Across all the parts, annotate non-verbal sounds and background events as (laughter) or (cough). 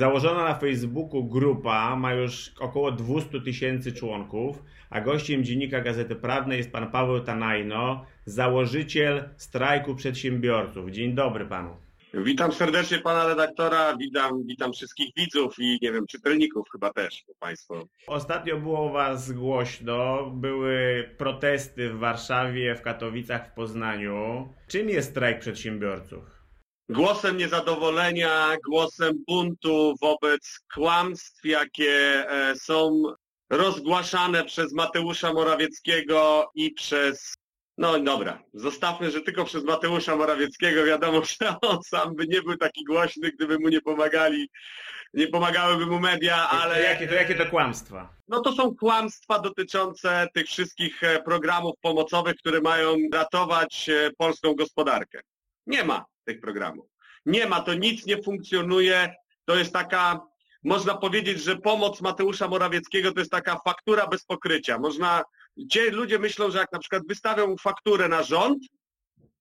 Założona na Facebooku grupa ma już około 200 tysięcy członków, a gościem dziennika Gazety Prawnej jest pan Paweł Tanajno, założyciel strajku przedsiębiorców. Dzień dobry panu. Witam serdecznie pana redaktora, witam, witam wszystkich widzów i nie wiem, czytelników chyba też, bo państwo. Ostatnio było was głośno, były protesty w Warszawie, w Katowicach, w Poznaniu. Czym jest strajk przedsiębiorców? głosem niezadowolenia, głosem buntu wobec kłamstw, jakie e, są rozgłaszane przez Mateusza Morawieckiego i przez no dobra, zostawmy, że tylko przez Mateusza Morawieckiego wiadomo, że on sam by nie był taki głośny, gdyby mu nie pomagali, nie pomagałyby mu media, ale... Jakie to, jakie to kłamstwa? No to są kłamstwa dotyczące tych wszystkich e, programów pomocowych, które mają ratować e, polską gospodarkę. Nie ma tych programów. Nie ma, to nic nie funkcjonuje. To jest taka, można powiedzieć, że pomoc Mateusza Morawieckiego to jest taka faktura bez pokrycia. Można, ci ludzie myślą, że jak na przykład wystawią fakturę na rząd,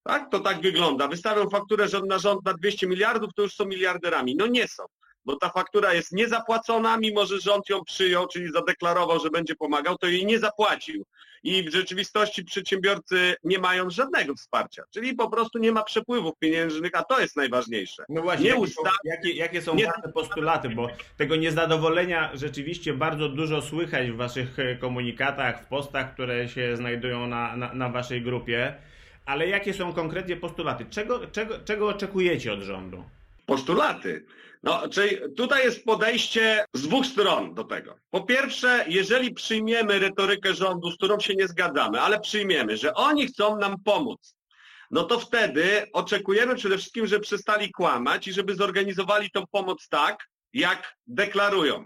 tak, to tak wygląda. Wystawią fakturę na rząd na 200 miliardów, to już są miliarderami. No nie są bo ta faktura jest niezapłacona, mimo że rząd ją przyjął, czyli zadeklarował, że będzie pomagał, to jej nie zapłacił. I w rzeczywistości przedsiębiorcy nie mają żadnego wsparcia, czyli po prostu nie ma przepływów pieniężnych, a to jest najważniejsze. No właśnie, nie jakie, jakie, jakie są nie... wasze postulaty, bo tego niezadowolenia rzeczywiście bardzo dużo słychać w waszych e, komunikatach, w postach, które się znajdują na, na, na waszej grupie, ale jakie są konkretnie postulaty? Czego, czego, czego oczekujecie od rządu? Postulaty. No, czyli tutaj jest podejście z dwóch stron do tego. Po pierwsze, jeżeli przyjmiemy retorykę rządu, z którą się nie zgadzamy, ale przyjmiemy, że oni chcą nam pomóc, no to wtedy oczekujemy przede wszystkim, że przestali kłamać i żeby zorganizowali tą pomoc tak, jak deklarują.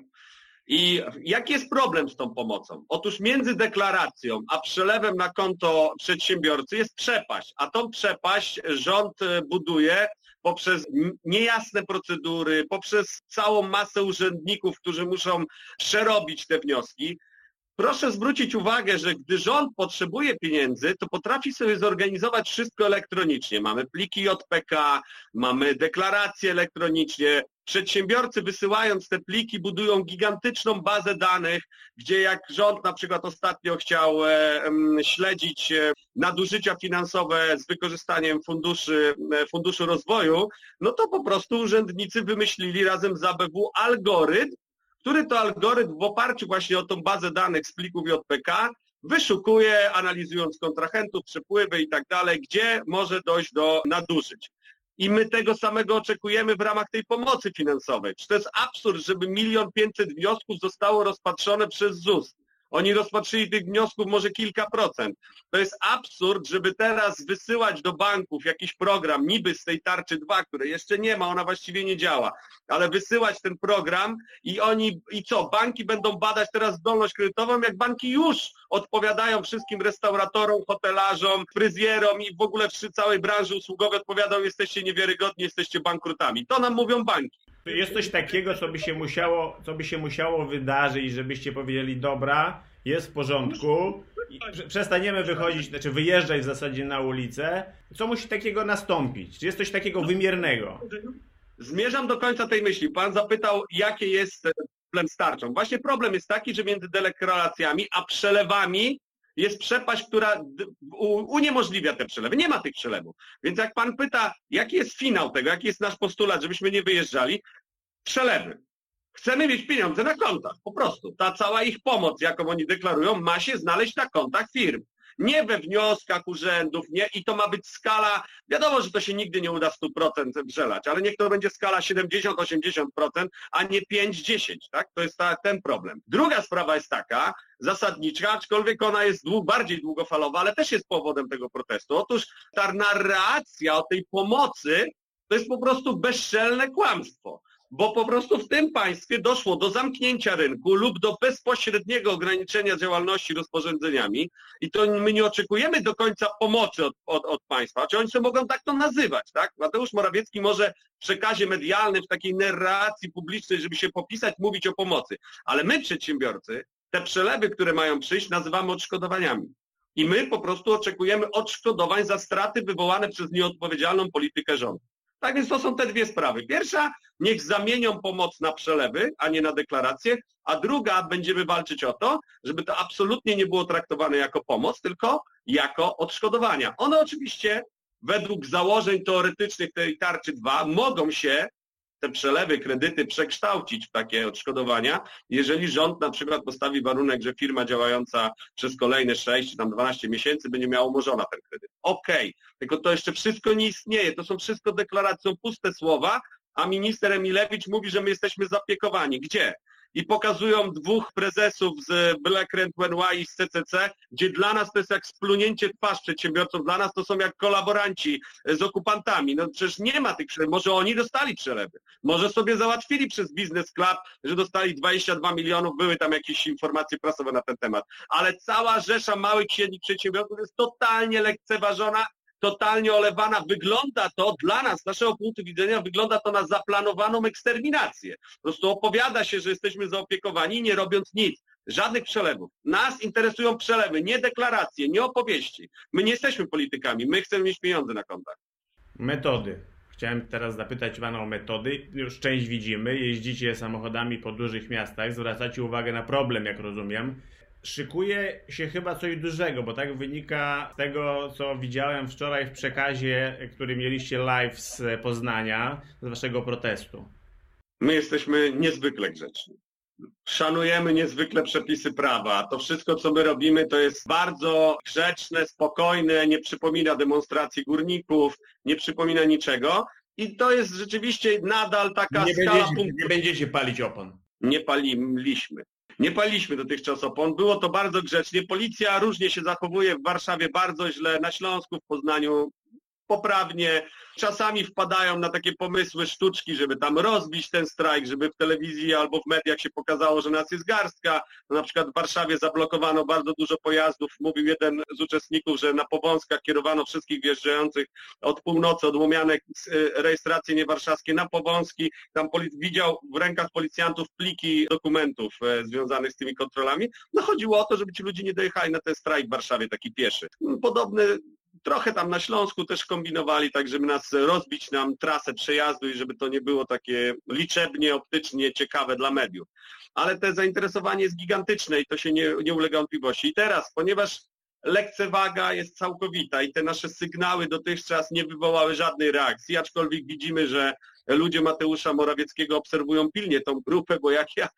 I jaki jest problem z tą pomocą? Otóż między deklaracją a przelewem na konto przedsiębiorcy jest przepaść, a tą przepaść rząd buduje poprzez niejasne procedury, poprzez całą masę urzędników, którzy muszą przerobić te wnioski. Proszę zwrócić uwagę, że gdy rząd potrzebuje pieniędzy, to potrafi sobie zorganizować wszystko elektronicznie. Mamy pliki JPK, mamy deklaracje elektronicznie, Przedsiębiorcy wysyłając te pliki budują gigantyczną bazę danych, gdzie jak rząd na przykład ostatnio chciał e, śledzić e, nadużycia finansowe z wykorzystaniem funduszy, e, funduszu rozwoju, no to po prostu urzędnicy wymyślili razem z ABW algorytm, który to algorytm w oparciu właśnie o tą bazę danych z plików JPK wyszukuje, analizując kontrahentów, przepływy i tak dalej, gdzie może dojść do nadużyć. I my tego samego oczekujemy w ramach tej pomocy finansowej. Czy to jest absurd, żeby milion pięćset wniosków zostało rozpatrzone przez ZUS? Oni rozpatrzyli tych wniosków może kilka procent. To jest absurd, żeby teraz wysyłać do banków jakiś program, niby z tej tarczy 2, której jeszcze nie ma, ona właściwie nie działa, ale wysyłać ten program i oni, i co, banki będą badać teraz zdolność kredytową, jak banki już odpowiadają wszystkim restauratorom, hotelarzom, fryzjerom i w ogóle przy całej branży usługowej odpowiadają, jesteście niewiarygodni, jesteście bankrutami. To nam mówią banki. Jest coś takiego, co by się musiało, co by się musiało wydarzyć, żebyście powiedzieli, dobra, jest w porządku, przestaniemy wychodzić, znaczy wyjeżdżać w zasadzie na ulicę. Co musi takiego nastąpić? Czy jest coś takiego wymiernego? Zmierzam do końca tej myśli. Pan zapytał, jakie jest problem z tarczą. Właśnie problem jest taki, że między deklaracjami a przelewami jest przepaść, która uniemożliwia te przelewy. Nie ma tych przelewów. Więc jak pan pyta, jaki jest finał tego, jaki jest nasz postulat, żebyśmy nie wyjeżdżali, przelewy. Chcemy mieć pieniądze na kontach, po prostu. Ta cała ich pomoc, jaką oni deklarują, ma się znaleźć na kontach firm nie we wnioskach urzędów, nie, i to ma być skala, wiadomo, że to się nigdy nie uda 100% przelać, ale niech to będzie skala 70-80%, a nie 5-10, tak? To jest ta, ten problem. Druga sprawa jest taka, zasadnicza, aczkolwiek ona jest dług, bardziej długofalowa, ale też jest powodem tego protestu. Otóż ta narracja o tej pomocy to jest po prostu bezczelne kłamstwo bo po prostu w tym państwie doszło do zamknięcia rynku lub do bezpośredniego ograniczenia działalności rozporządzeniami i to my nie oczekujemy do końca pomocy od, od, od państwa, czy oni sobie mogą tak to nazywać, tak? Mateusz Morawiecki może w przekazie medialnym, w takiej narracji publicznej, żeby się popisać, mówić o pomocy, ale my przedsiębiorcy te przelewy, które mają przyjść, nazywamy odszkodowaniami. I my po prostu oczekujemy odszkodowań za straty wywołane przez nieodpowiedzialną politykę rządu. Tak więc to są te dwie sprawy. Pierwsza, niech zamienią pomoc na przelewy, a nie na deklaracje, a druga, będziemy walczyć o to, żeby to absolutnie nie było traktowane jako pomoc, tylko jako odszkodowania. One oczywiście według założeń teoretycznych tej tarczy 2 mogą się te przelewy, kredyty przekształcić w takie odszkodowania, jeżeli rząd na przykład postawi warunek, że firma działająca przez kolejne 6 czy tam 12 miesięcy będzie miała umorzona ten kredyt. Okej, okay. tylko to jeszcze wszystko nie istnieje, to są wszystko deklaracje, są puste słowa, a minister Emilewicz mówi, że my jesteśmy zapiekowani. Gdzie? I pokazują dwóch prezesów z Black Rent NY i z CCC, gdzie dla nas to jest jak splunięcie twarz przedsiębiorców, dla nas to są jak kolaboranci z okupantami. No przecież nie ma tych przelewów. Może oni dostali przelewy. Może sobie załatwili przez Business Club, że dostali 22 milionów, były tam jakieś informacje prasowe na ten temat. Ale cała rzesza małych i średnich przedsiębiorców jest totalnie lekceważona totalnie olewana. Wygląda to dla nas, z naszego punktu widzenia, wygląda to na zaplanowaną eksterminację. Po prostu opowiada się, że jesteśmy zaopiekowani, nie robiąc nic. Żadnych przelewów. Nas interesują przelewy, nie deklaracje, nie opowieści. My nie jesteśmy politykami, my chcemy mieć pieniądze na kontach. Metody. Chciałem teraz zapytać Pana o metody. Już część widzimy. Jeździcie samochodami po dużych miastach, zwracacie uwagę na problem, jak rozumiem szykuje się chyba coś dużego, bo tak wynika z tego, co widziałem wczoraj w przekazie, który mieliście live z Poznania, z waszego protestu. My jesteśmy niezwykle grzeczni. Szanujemy niezwykle przepisy prawa. To wszystko, co my robimy, to jest bardzo grzeczne, spokojne, nie przypomina demonstracji górników, nie przypomina niczego. I to jest rzeczywiście nadal taka nie skala będziecie, Nie będziecie palić opon. Nie paliliśmy. Nie paliśmy dotychczas opon. Było to bardzo grzecznie. Policja różnie się zachowuje w Warszawie bardzo źle, na Śląsku, w Poznaniu poprawnie. Czasami wpadają na takie pomysły, sztuczki, żeby tam rozbić ten strajk, żeby w telewizji albo w mediach się pokazało, że nas jest garstka. No, na przykład w Warszawie zablokowano bardzo dużo pojazdów. Mówił jeden z uczestników, że na Powązkach kierowano wszystkich wjeżdżających od północy, od Łomianek, y, rejestracje niewarszawskie na Powązki. Tam widział w rękach policjantów pliki dokumentów e, związanych z tymi kontrolami. No chodziło o to, żeby ci ludzie nie dojechali na ten strajk w Warszawie taki pieszy. Podobny Trochę tam na Śląsku też kombinowali, tak żeby nas rozbić nam trasę przejazdu i żeby to nie było takie liczebnie, optycznie ciekawe dla mediów. Ale te zainteresowanie jest gigantyczne i to się nie, nie ulega wątpliwości. I teraz, ponieważ lekcewaga jest całkowita i te nasze sygnały dotychczas nie wywołały żadnej reakcji, aczkolwiek widzimy, że ludzie Mateusza Morawieckiego obserwują pilnie tą grupę, bo jak ja,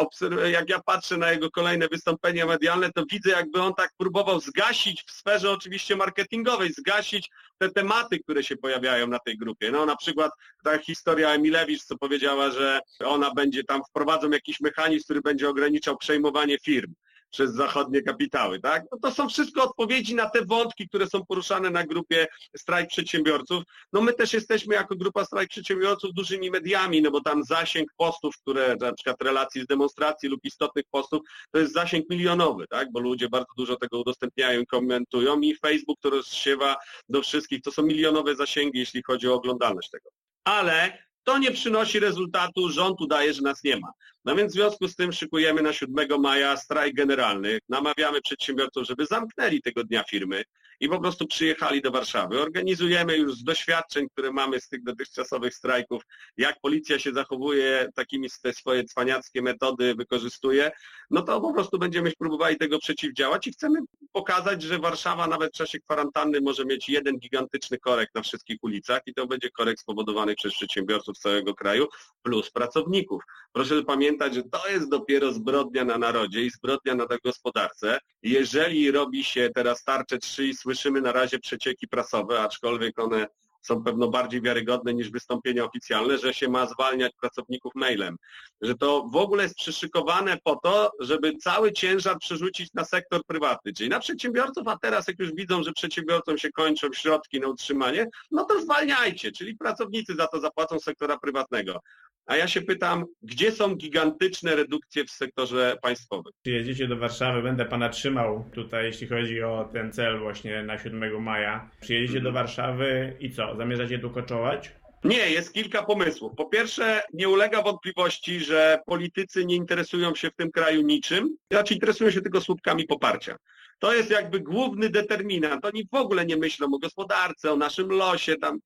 (laughs) jak ja patrzę na jego kolejne wystąpienia medialne, to widzę jakby on tak próbował zgasić w sferze oczywiście marketingowej, zgasić te tematy, które się pojawiają na tej grupie. No na przykład ta historia Emilewicz, co powiedziała, że ona będzie tam, wprowadzą jakiś mechanizm, który będzie ograniczał przejmowanie firm przez zachodnie kapitały, tak? No to są wszystko odpowiedzi na te wątki, które są poruszane na grupie strajk przedsiębiorców. No my też jesteśmy jako grupa strajk przedsiębiorców dużymi mediami, no bo tam zasięg postów, które na przykład relacji z demonstracji lub istotnych postów, to jest zasięg milionowy, tak? Bo ludzie bardzo dużo tego udostępniają i komentują i Facebook to rozsiewa do wszystkich. To są milionowe zasięgi, jeśli chodzi o oglądalność tego. Ale to nie przynosi rezultatu, rząd udaje, że nas nie ma. No więc w związku z tym szykujemy na 7 maja strajk generalny, namawiamy przedsiębiorców, żeby zamknęli tego dnia firmy i po prostu przyjechali do Warszawy. Organizujemy już z doświadczeń, które mamy z tych dotychczasowych strajków, jak policja się zachowuje, takimi te swoje cwaniackie metody wykorzystuje, no to po prostu będziemy próbowali tego przeciwdziałać i chcemy pokazać, że Warszawa nawet w czasie kwarantanny może mieć jeden gigantyczny korek na wszystkich ulicach i to będzie korek spowodowany przez przedsiębiorców całego kraju plus pracowników. Proszę pamiętać, że to jest dopiero zbrodnia na narodzie i zbrodnia na gospodarce. Jeżeli robi się teraz tarcze 3 i słyszymy na razie przecieki prasowe, aczkolwiek one są pewno bardziej wiarygodne niż wystąpienia oficjalne, że się ma zwalniać pracowników mailem. Że to w ogóle jest przyszykowane po to, żeby cały ciężar przerzucić na sektor prywatny, czyli na przedsiębiorców, a teraz jak już widzą, że przedsiębiorcom się kończą środki na utrzymanie, no to zwalniajcie, czyli pracownicy za to zapłacą sektora prywatnego. A ja się pytam, gdzie są gigantyczne redukcje w sektorze państwowym? Przyjedziecie do Warszawy, będę Pana trzymał tutaj, jeśli chodzi o ten cel właśnie na 7 maja. Przyjedziecie do Warszawy i co? Zamierzacie tu koczować? Nie, jest kilka pomysłów. Po pierwsze, nie ulega wątpliwości, że politycy nie interesują się w tym kraju niczym, znaczy interesują się tylko słupkami poparcia. To jest jakby główny determinant. Oni w ogóle nie myślą o gospodarce, o naszym losie, tam.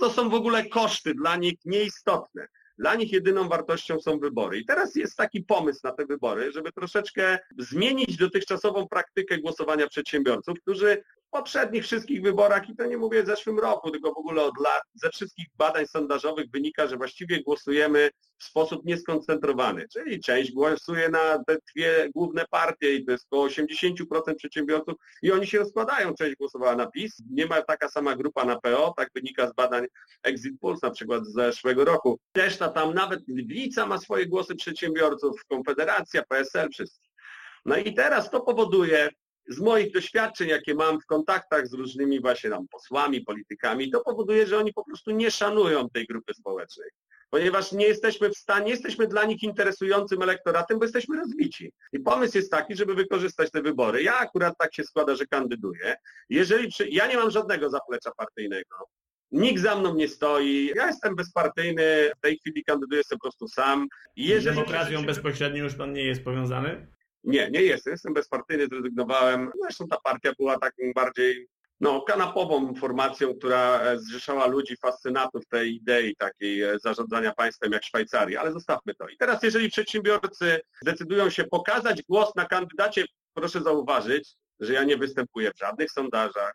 To są w ogóle koszty dla nich nieistotne. Dla nich jedyną wartością są wybory. I teraz jest taki pomysł na te wybory, żeby troszeczkę zmienić dotychczasową praktykę głosowania przedsiębiorców, którzy poprzednich wszystkich wyborach, i to nie mówię w zeszłym roku, tylko w ogóle od lat, ze wszystkich badań sondażowych wynika, że właściwie głosujemy w sposób nieskoncentrowany. Czyli część głosuje na te dwie główne partie i to jest około 80% przedsiębiorców i oni się rozkładają. Część głosowała na PiS, nie ma taka sama grupa na PO, tak wynika z badań Exit Pulse na przykład z zeszłego roku. Reszta tam, nawet Lewica ma swoje głosy przedsiębiorców, Konfederacja, PSL, wszyscy. No i teraz to powoduje, z moich doświadczeń, jakie mam w kontaktach z różnymi właśnie tam posłami, politykami, to powoduje, że oni po prostu nie szanują tej grupy społecznej. Ponieważ nie jesteśmy w stanie, nie jesteśmy dla nich interesującym elektoratem, bo jesteśmy rozbici. I pomysł jest taki, żeby wykorzystać te wybory. Ja akurat tak się składa, że kandyduję. Jeżeli przy... Ja nie mam żadnego zaplecza partyjnego. Nikt za mną nie stoi. Ja jestem bezpartyjny, w tej chwili kandyduję sobie po prostu sam. Jeżeli... Z demokracją bezpośrednio już pan nie jest powiązany? Nie, nie jestem. Jestem bezpartyjny, zrezygnowałem. Zresztą ta partia była taką bardziej no, kanapową formacją, która e, zrzeszała ludzi, fascynatów tej idei takiej e, zarządzania państwem jak Szwajcarii, ale zostawmy to. I teraz, jeżeli przedsiębiorcy decydują się pokazać głos na kandydacie, proszę zauważyć, że ja nie występuję w żadnych sondażach.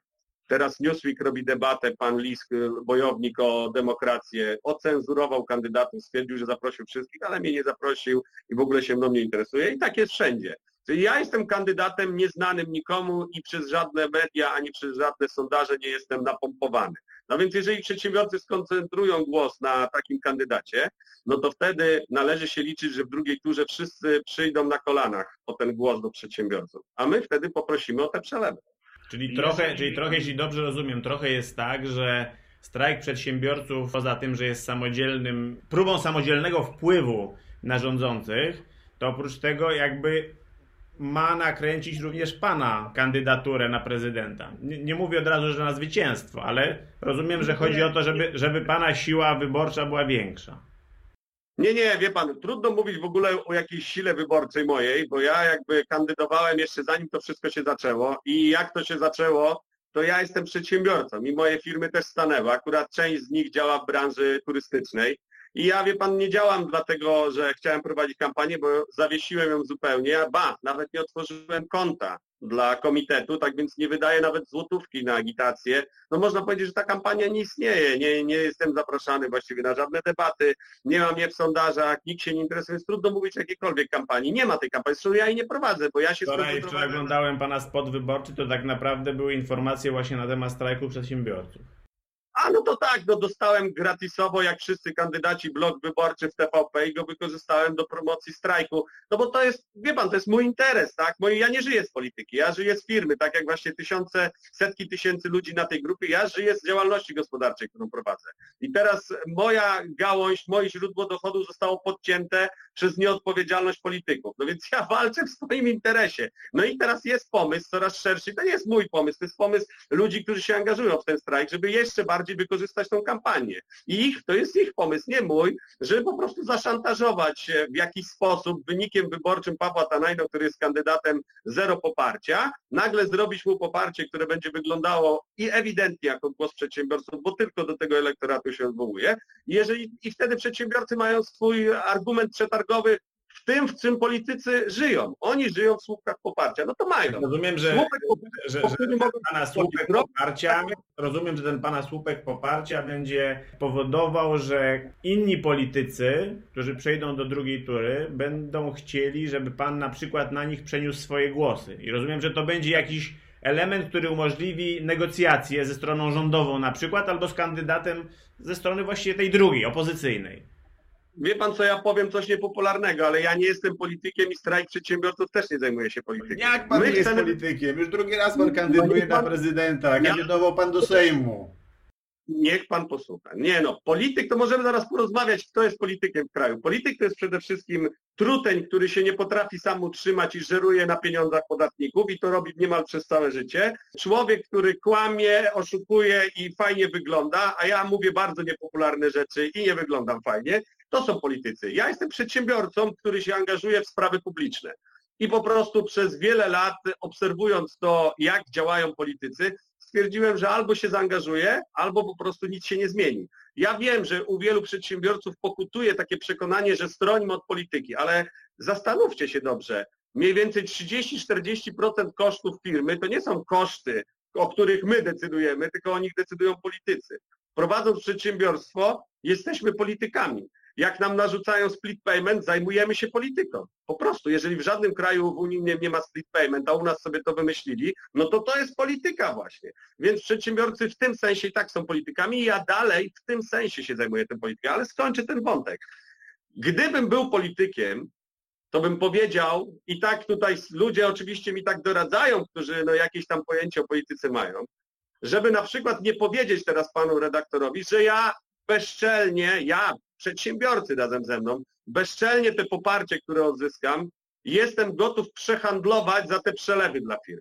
Teraz Newsweek robi debatę, pan Lisk, bojownik o demokrację, ocenzurował kandydatów, stwierdził, że zaprosił wszystkich, ale mnie nie zaprosił i w ogóle się mną nie interesuje. I tak jest wszędzie. Czyli ja jestem kandydatem nieznanym nikomu i przez żadne media, ani przez żadne sondaże nie jestem napompowany. No więc jeżeli przedsiębiorcy skoncentrują głos na takim kandydacie, no to wtedy należy się liczyć, że w drugiej turze wszyscy przyjdą na kolanach po ten głos do przedsiębiorców, a my wtedy poprosimy o te przelewy. Czyli trochę, czyli trochę, jeśli dobrze rozumiem, trochę jest tak, że strajk przedsiębiorców, poza tym, że jest samodzielnym, próbą samodzielnego wpływu na rządzących, to oprócz tego jakby ma nakręcić również pana kandydaturę na prezydenta. Nie, nie, mówię od razu, że na zwycięstwo, ale rozumiem, że chodzi o to, żeby, żeby pana siła wyborcza była większa. Nie, nie, wie pan, trudno mówić w ogóle o jakiejś sile wyborczej mojej, bo ja jakby kandydowałem jeszcze zanim to wszystko się zaczęło i jak to się zaczęło, to ja jestem przedsiębiorcą i moje firmy też stanęły. Akurat część z nich działa w branży turystycznej i ja, wie pan, nie działam dlatego, że chciałem prowadzić kampanię, bo zawiesiłem ją zupełnie, a ba, nawet nie otworzyłem konta dla komitetu, tak więc nie wydaję nawet złotówki na agitację. No można powiedzieć, że ta kampania nie istnieje, nie, nie jestem zapraszany właściwie na żadne debaty, nie mam mnie w sondażach, nikt się nie interesuje, jest trudno mówić o jakiejkolwiek kampanii. Nie ma tej kampanii, zresztą ja jej nie prowadzę, bo ja się Wczoraj, wczoraj oglądałem pana spot wyborczy, to tak naprawdę były informacje właśnie na temat strajku przedsiębiorców. A no to tak, no dostałem gratisowo, jak wszyscy kandydaci, blok wyborczy w TVP i go wykorzystałem do promocji strajku. No bo to jest, wie pan, to jest mój interes, tak? Mój, ja nie żyję z polityki, ja żyję z firmy, tak jak właśnie tysiące, setki tysięcy ludzi na tej grupie, ja żyję z działalności gospodarczej, którą prowadzę. I teraz moja gałąź, moje źródło dochodu zostało podcięte przez nieodpowiedzialność polityków. No więc ja (laughs) walczę w swoim interesie. No i teraz jest pomysł coraz szerszy, to nie jest mój pomysł, to jest pomysł ludzi, którzy się angażują w ten strajk, żeby jeszcze bardziej bardziej wykorzystać tą kampanię. I ich, to jest ich pomysł, nie mój, żeby po prostu zaszantażować w jakiś sposób wynikiem wyborczym Pawła Tanajno, który jest kandydatem zero poparcia, nagle zrobić mu poparcie, które będzie wyglądało i ewidentnie jako głos przedsiębiorców, bo tylko do tego elektoratu się odwołuje. Jeżeli, I wtedy przedsiębiorcy mają swój argument przetargowy, w tym, w czym politycy żyją. Oni żyją w słupkach poparcia. No to mają. Rozumiem, że, słupek, że, że, że pana słupek poparcia, rozumiem, że ten pana słupek poparcia będzie powodował, że inni politycy, którzy przejdą do drugiej tury, będą chcieli, żeby pan na przykład na nich przeniósł swoje głosy. I rozumiem, że to będzie jakiś element, który umożliwi negocjacje ze stroną rządową na przykład, albo z kandydatem ze strony właściwie tej drugiej, opozycyjnej. Wie pan co, ja powiem coś niepopularnego, ale ja nie jestem politykiem i strajk przedsiębiorców też nie zajmuje się politykiem. Jak pan My nie chcemy... jest politykiem? Już drugi raz pan kandyduje pan... na prezydenta, kandydował pan do Sejmu. Niech pan posłucha. Nie no, polityk to możemy zaraz porozmawiać, kto jest politykiem w kraju. Polityk to jest przede wszystkim truteń, który się nie potrafi sam utrzymać i żeruje na pieniądzach podatników i to robi niemal przez całe życie. Człowiek, który kłamie, oszukuje i fajnie wygląda, a ja mówię bardzo niepopularne rzeczy i nie wyglądam fajnie, to są politycy. Ja jestem przedsiębiorcą, który się angażuje w sprawy publiczne. I po prostu przez wiele lat, obserwując to, jak działają politycy, stwierdziłem, że albo się zaangażuję, albo po prostu nic się nie zmieni. Ja wiem, że u wielu przedsiębiorców pokutuje takie przekonanie, że stronimy od polityki, ale zastanówcie się dobrze. Mniej więcej 30-40% kosztów firmy to nie są koszty, o których my decydujemy, tylko o nich decydują politycy. Prowadząc przedsiębiorstwo, jesteśmy politykami. Jak nam narzucają split payment, zajmujemy się polityką. Po prostu, jeżeli w żadnym kraju w Unii nie, nie ma split payment, a u nas sobie to wymyślili, no to to jest polityka właśnie. Więc przedsiębiorcy w tym sensie i tak są politykami i ja dalej w tym sensie się zajmuję tym polityką, ale skończę ten wątek. Gdybym był politykiem, to bym powiedział, i tak tutaj ludzie oczywiście mi tak doradzają, którzy no jakieś tam pojęcie o polityce mają, żeby na przykład nie powiedzieć teraz panu redaktorowi, że ja bezczelnie, ja przedsiębiorcy razem ze mną, bezczelnie te poparcie, które odzyskam, jestem gotów przehandlować za te przelewy dla firm.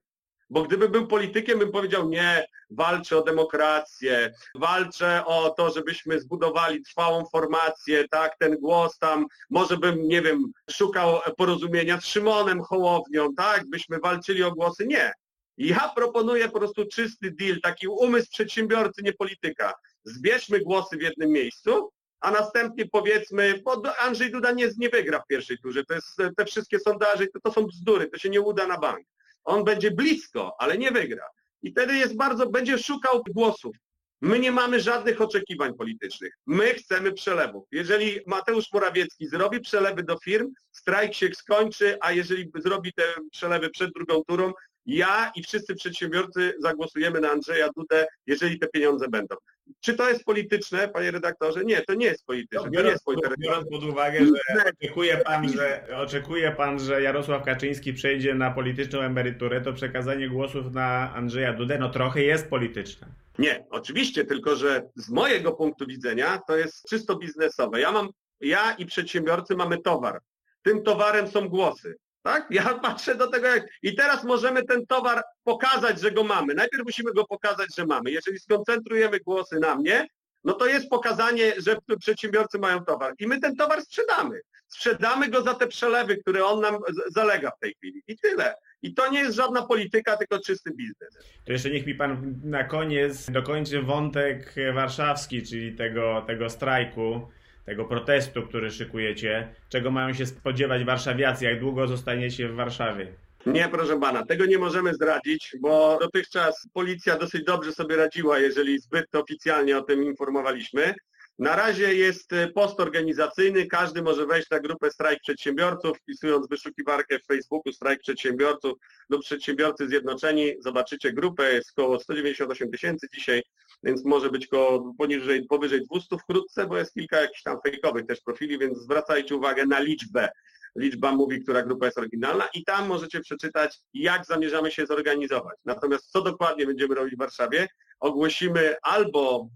Bo gdyby był politykiem, bym powiedział, nie, walczę o demokrację, walczę o to, żebyśmy zbudowali trwałą formację, tak, ten głos tam, może bym, nie wiem, szukał porozumienia z Szymonem Hołownią, tak, byśmy walczyli o głosy. Nie. Ja proponuję po prostu czysty deal, taki umysł przedsiębiorcy, nie polityka. Zbierzmy głosy w jednym miejscu, a następnie powiedzmy, bo Andrzej Duda nie, nie wygra w pierwszej turze, to jest, te wszystkie sondaże, to, to są bzdury, to się nie uda na bank. On będzie blisko, ale nie wygra. I wtedy jest bardzo, będzie szukał głosów. My nie mamy żadnych oczekiwań politycznych. My chcemy przelewów. Jeżeli Mateusz Morawiecki zrobi przelewy do firm, strajk się skończy, a jeżeli zrobi te przelewy przed drugą turą, ja i wszyscy przedsiębiorcy zagłosujemy na Andrzeja Dudę, jeżeli te pieniądze będą. Czy to jest polityczne, panie redaktorze? Nie, to nie jest polityczne. No, biorąc, to nie jest biorąc pod uwagę, że oczekuje pan, że oczekuje pan, że Jarosław Kaczyński przejdzie na polityczną emeryturę, to przekazanie głosów na Andrzeja Dudę no trochę jest polityczne. Nie, oczywiście, tylko że z mojego punktu widzenia to jest czysto biznesowe. Ja mam, ja i przedsiębiorcy mamy towar. Tym towarem są głosy. Tak? Ja (laughs) patrzę do tego, jak... i teraz możemy ten towar pokazać, że go mamy. Najpierw musimy go pokazać, że mamy. Jeżeli skoncentrujemy głosy na mnie, no to jest pokazanie, że przedsiębiorcy mają towar. I my ten towar sprzedamy. Sprzedamy go za te przelewy, które on nam zalega w tej chwili. I tyle. I to nie jest żadna polityka, tylko czysty biznes. To jeszcze niech mi pan na koniec dokończy wątek warszawski, czyli tego, tego strajku tego protestu, który szykujecie, czego mają się spodziewać warszawiacy, jak długo zostaniecie w Warszawie? Nie, proszę pana, tego nie możemy zdradzić, bo dotychczas policja dosyć dobrze sobie radziła, jeżeli zbyt oficjalnie o tym informowaliśmy. Na razie jest post organizacyjny, każdy może wejść na grupę Strajk Przedsiębiorców, wpisując wyszukiwarkę w Facebooku Strajk Przedsiębiorców lub Przedsiębiorcy Zjednoczeni, zobaczycie grupę, jest około 198 tysięcy dzisiaj, więc może być koło poniżej, powyżej 200 wkrótce, bo jest kilka jakichś tam fejkowych też profili, więc zwracajcie uwagę na liczbę. Liczba mówi, która grupa jest oryginalna i tam możecie przeczytać, jak zamierzamy się zorganizować. Natomiast co dokładnie będziemy robić w Warszawie, ogłosimy albo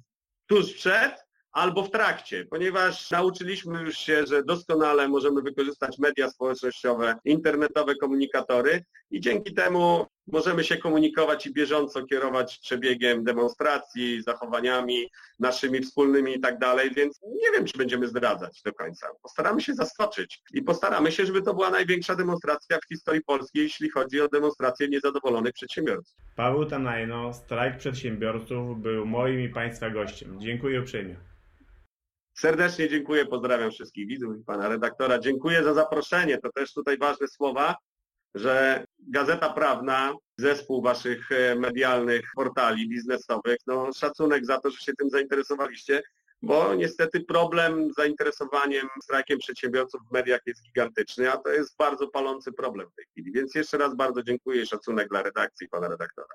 tuż przed, albo w trakcie, ponieważ nauczyliśmy już się, że doskonale możemy wykorzystać media społecznościowe, internetowe komunikatory i dzięki temu możemy się komunikować i bieżąco kierować przebiegiem demonstracji, zachowaniami naszymi wspólnymi i tak dalej, więc nie wiem, czy będziemy zdradzać do końca. Postaramy się zaskoczyć i postaramy się, żeby to była największa demonstracja w historii Polski, jeśli chodzi o demonstrację niezadowolonych przedsiębiorców. Paweł Tanajno, strajk przedsiębiorców, był moim i Państwa gościem. Dziękuję uprzejmie. Serdecznie dziękuję, pozdrawiam wszystkich widzów i pana redaktora. Dziękuję za zaproszenie. To też tutaj ważne słowa, że Gazeta Prawna, zespół waszych e, medialnych portali biznesowych, no szacunek za to, że się tym zainteresowaliście, bo niestety problem z zainteresowaniem strajkiem przedsiębiorców w mediach jest gigantyczny, a to jest bardzo palący problem w tej chwili. Więc jeszcze raz bardzo dziękuję i szacunek dla redakcji pana redaktora.